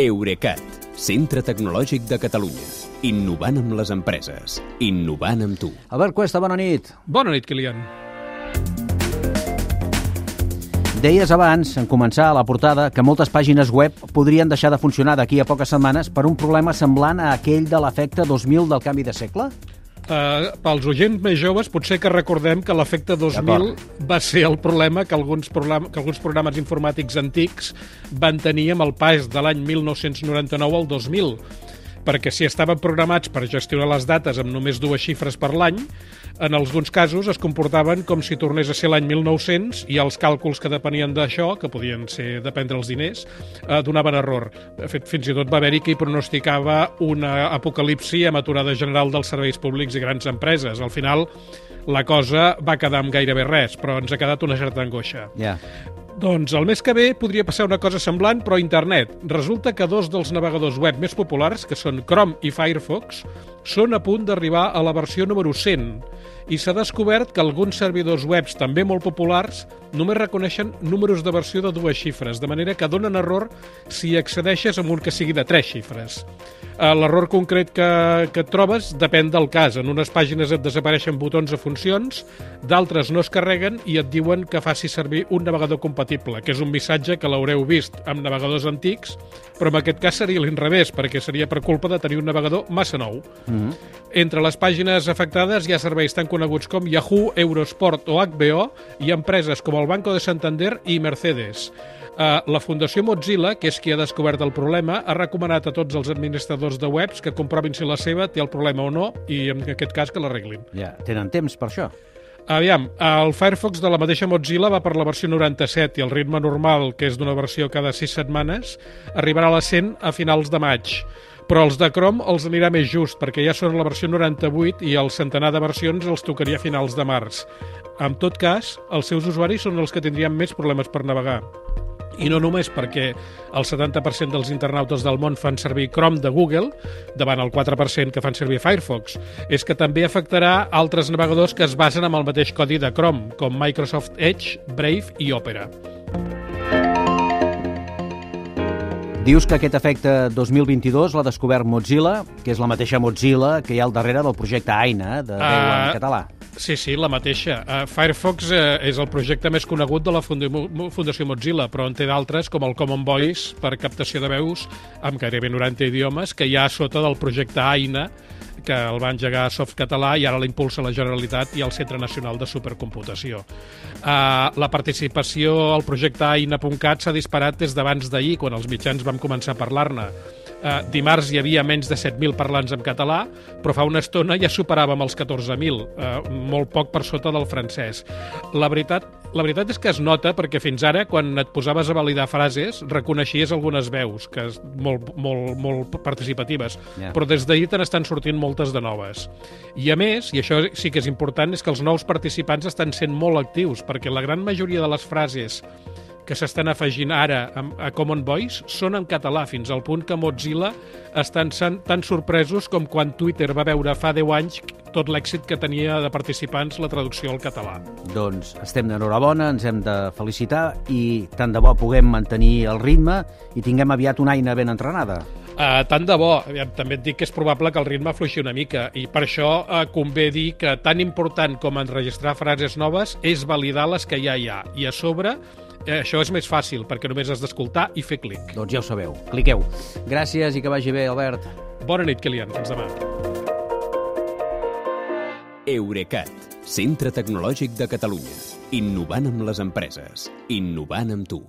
Eurecat, centre tecnològic de Catalunya. Innovant amb les empreses. Innovant amb tu. Albert Cuesta, bona nit. Bona nit, Kilian. Deies abans, en començar a la portada, que moltes pàgines web podrien deixar de funcionar d'aquí a poques setmanes per un problema semblant a aquell de l'efecte 2000 del canvi de segle? Uh, pels oients més joves, potser que recordem que l'efecte 2000 va ser el problema que alguns, que alguns programes informàtics antics van tenir amb el pas de l'any 1999 al 2000 perquè si estaven programats per gestionar les dates amb només dues xifres per l'any, en alguns casos es comportaven com si tornés a ser l'any 1900 i els càlculs que depenien d'això, que podien ser dependre els diners, eh, donaven error. De fet, fins i tot va haver-hi qui pronosticava una apocalipsi amb aturada general dels serveis públics i grans empreses. Al final, la cosa va quedar amb gairebé res, però ens ha quedat una certa angoixa. Ja. Doncs el mes que ve podria passar una cosa semblant, però a internet. Resulta que dos dels navegadors web més populars, que són Chrome i Firefox, són a punt d'arribar a la versió número 100 i s'ha descobert que alguns servidors webs també molt populars només reconeixen números de versió de dues xifres, de manera que donen error si accedeixes amb un que sigui de tres xifres. Eh, l'error concret que, que et trobes depèn del cas. En unes pàgines et desapareixen botons o funcions, d'altres no es carreguen i et diuen que faci servir un navegador compatible, que és un missatge que l'haureu vist amb navegadors antics, però en aquest cas seria l'inrevés, perquè seria per culpa de tenir un navegador massa nou. Mm -hmm. Entre les pàgines afectades hi ha serveis tan coneguts com Yahoo, Eurosport o HBO i empreses com el Banco de Santander i Mercedes. Uh, la Fundació Mozilla, que és qui ha descobert el problema, ha recomanat a tots els administradors de webs que comprovin si la seva té el problema o no i, en aquest cas, que l'arreglin. Ja, tenen temps per això. Aviam, el Firefox de la mateixa Mozilla va per la versió 97 i el ritme normal, que és d'una versió cada 6 setmanes, arribarà a la 100 a finals de maig però els de Chrome els anirà més just, perquè ja són la versió 98 i el centenar de versions els tocaria a finals de març. En tot cas, els seus usuaris són els que tindrien més problemes per navegar. I no només perquè el 70% dels internautes del món fan servir Chrome de Google, davant el 4% que fan servir Firefox, és que també afectarà altres navegadors que es basen amb el mateix codi de Chrome, com Microsoft Edge, Brave i Opera. Dius que aquest efecte 2022 l'ha descobert Mozilla, que és la mateixa Mozilla que hi ha al darrere del projecte AINA, de veu uh, en català. Sí, sí, la mateixa. Uh, Firefox uh, és el projecte més conegut de la Fundació Mozilla, però en té d'altres, com el Common Voice, per captació de veus amb gairebé 90 idiomes, que hi ha sota del projecte AINA, que el va engegar Softcatalà i ara l'impulsa la Generalitat i el Centre Nacional de Supercomputació. Uh, la participació al projecte AINA.cat s'ha disparat des d'abans d'ahir, quan els mitjans vam començar a parlar-ne. Uh, dimarts hi havia menys de 7.000 parlants en català, però fa una estona ja superàvem els 14.000, uh, molt poc per sota del francès. La veritat, la veritat és que es nota perquè fins ara, quan et posaves a validar frases, reconeixies algunes veus, que és molt, molt, molt participatives, yeah. però des d'ahir te n'estan sortint moltes de noves. I a més, i això sí que és important, és que els nous participants estan sent molt actius, perquè la gran majoria de les frases que s'estan afegint ara a Common Voice són en català, fins al punt que Mozilla estan tan sorpresos com quan Twitter va veure fa 10 anys tot l'èxit que tenia de participants la traducció al català. Doncs estem d'enhorabona, ens hem de felicitar i tant de bo puguem mantenir el ritme i tinguem aviat una eina ben entrenada. Uh, tant de bo. També et dic que és probable que el ritme fluixi una mica i per això uh, convé dir que tan important com enregistrar frases noves és validar les que ja hi ha i a sobre eh, això és més fàcil, perquè només has d'escoltar i fer clic. Doncs ja ho sabeu. Cliqueu. Gràcies i que vagi bé, Albert. Bona nit, Kilian. Fins demà. Eurecat, centre tecnològic de Catalunya. Innovant amb les empreses. Innovant amb tu.